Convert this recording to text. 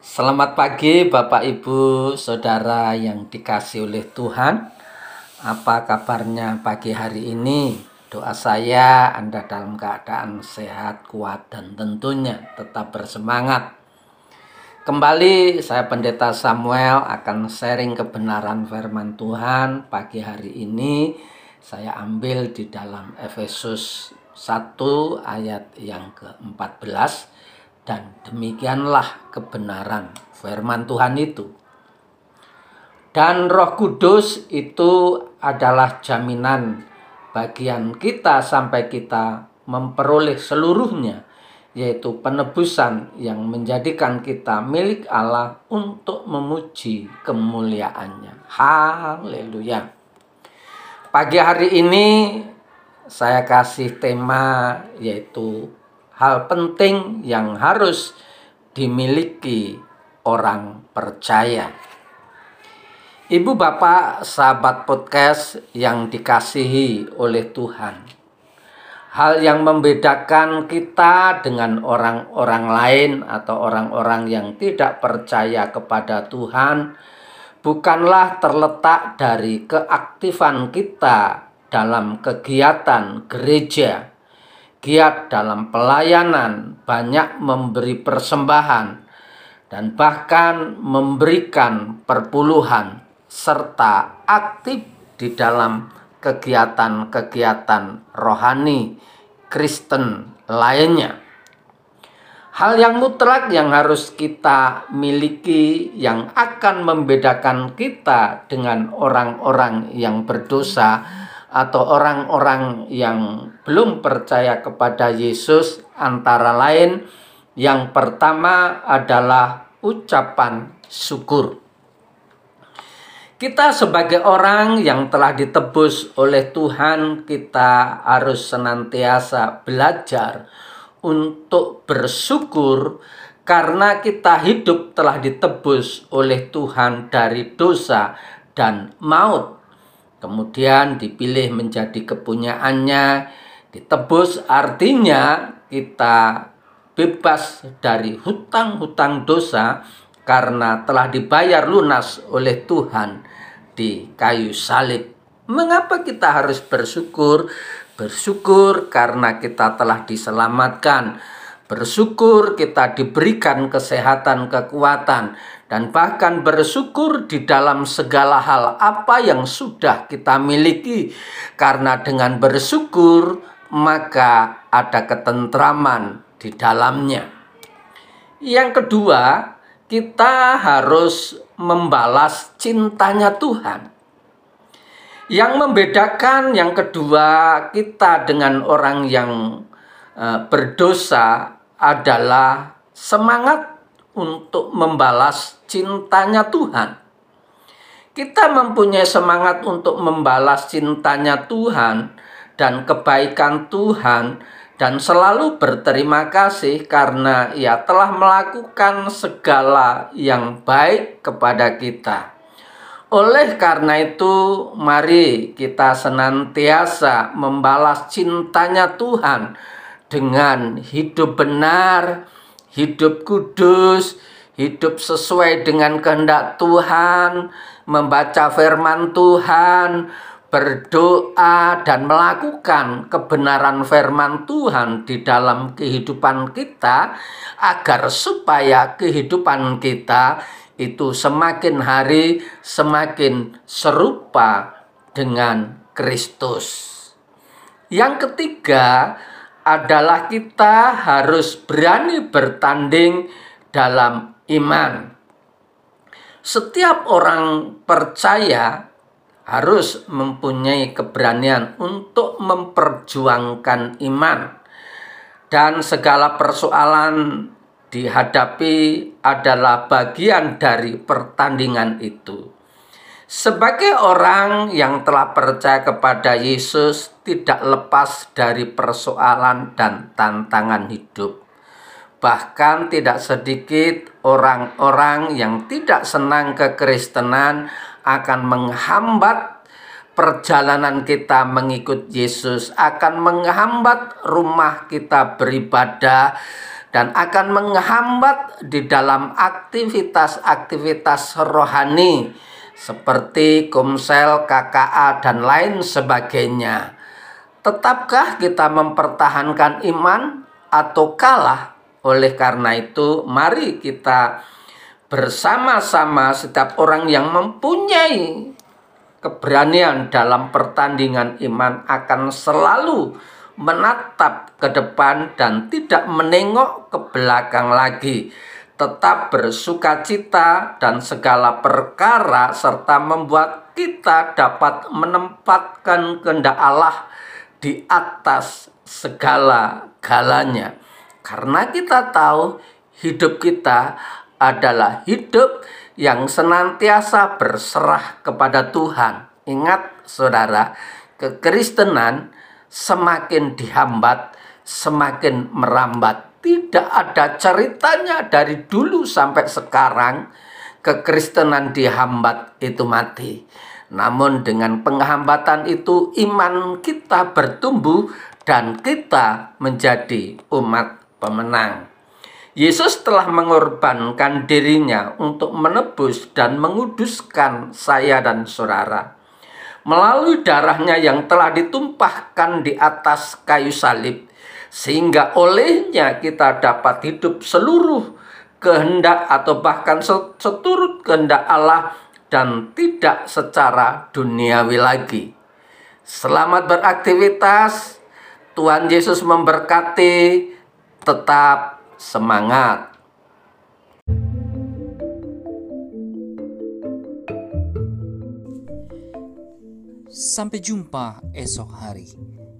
selamat pagi Bapak Ibu Saudara yang dikasih oleh Tuhan. Apa kabarnya pagi hari ini? Doa saya Anda dalam keadaan sehat, kuat, dan tentunya tetap bersemangat. Kembali saya Pendeta Samuel akan sharing kebenaran firman Tuhan pagi hari ini. Saya ambil di dalam Efesus 1 ayat yang ke-14 dan demikianlah kebenaran firman Tuhan itu. Dan Roh Kudus itu adalah jaminan bagian kita sampai kita memperoleh seluruhnya, yaitu penebusan yang menjadikan kita milik Allah untuk memuji kemuliaannya. Haleluya. Pagi hari ini saya kasih tema yaitu hal penting yang harus dimiliki orang percaya. Ibu bapak sahabat podcast yang dikasihi oleh Tuhan. Hal yang membedakan kita dengan orang-orang lain atau orang-orang yang tidak percaya kepada Tuhan bukanlah terletak dari keaktifan kita dalam kegiatan gereja giat dalam pelayanan, banyak memberi persembahan, dan bahkan memberikan perpuluhan, serta aktif di dalam kegiatan-kegiatan rohani Kristen lainnya. Hal yang mutlak yang harus kita miliki yang akan membedakan kita dengan orang-orang yang berdosa atau orang-orang yang belum percaya kepada Yesus antara lain yang pertama adalah ucapan syukur. Kita sebagai orang yang telah ditebus oleh Tuhan, kita harus senantiasa belajar untuk bersyukur karena kita hidup telah ditebus oleh Tuhan dari dosa dan maut kemudian dipilih menjadi kepunyaannya, ditebus artinya kita bebas dari hutang-hutang dosa karena telah dibayar lunas oleh Tuhan di kayu salib. Mengapa kita harus bersyukur? Bersyukur karena kita telah diselamatkan. Bersyukur kita diberikan kesehatan, kekuatan, dan bahkan bersyukur di dalam segala hal apa yang sudah kita miliki, karena dengan bersyukur maka ada ketentraman di dalamnya. Yang kedua, kita harus membalas cintanya Tuhan. Yang membedakan yang kedua kita dengan orang yang uh, berdosa adalah semangat untuk membalas cintanya Tuhan. Kita mempunyai semangat untuk membalas cintanya Tuhan dan kebaikan Tuhan dan selalu berterima kasih karena ia telah melakukan segala yang baik kepada kita. Oleh karena itu, mari kita senantiasa membalas cintanya Tuhan dengan hidup benar, hidup kudus, hidup sesuai dengan kehendak Tuhan, membaca firman Tuhan, berdoa dan melakukan kebenaran firman Tuhan di dalam kehidupan kita agar supaya kehidupan kita itu semakin hari semakin serupa dengan Kristus. Yang ketiga, adalah kita harus berani bertanding dalam iman. Setiap orang percaya harus mempunyai keberanian untuk memperjuangkan iman dan segala persoalan dihadapi adalah bagian dari pertandingan itu. Sebagai orang yang telah percaya kepada Yesus, tidak lepas dari persoalan dan tantangan hidup. Bahkan, tidak sedikit orang-orang yang tidak senang kekristenan akan menghambat perjalanan kita mengikut Yesus, akan menghambat rumah kita beribadah, dan akan menghambat di dalam aktivitas-aktivitas rohani seperti Komsel, KKA, dan lain sebagainya. Tetapkah kita mempertahankan iman atau kalah? Oleh karena itu, mari kita bersama-sama setiap orang yang mempunyai keberanian dalam pertandingan iman akan selalu menatap ke depan dan tidak menengok ke belakang lagi tetap bersuka cita dan segala perkara serta membuat kita dapat menempatkan kehendak Allah di atas segala galanya. Karena kita tahu hidup kita adalah hidup yang senantiasa berserah kepada Tuhan. Ingat saudara, kekristenan semakin dihambat, semakin merambat tidak ada ceritanya dari dulu sampai sekarang kekristenan dihambat itu mati. Namun dengan penghambatan itu iman kita bertumbuh dan kita menjadi umat pemenang. Yesus telah mengorbankan dirinya untuk menebus dan menguduskan saya dan saudara. Melalui darahnya yang telah ditumpahkan di atas kayu salib, sehingga olehnya kita dapat hidup seluruh kehendak atau bahkan seturut kehendak Allah dan tidak secara duniawi lagi. Selamat beraktivitas. Tuhan Yesus memberkati. Tetap semangat. Sampai jumpa esok hari.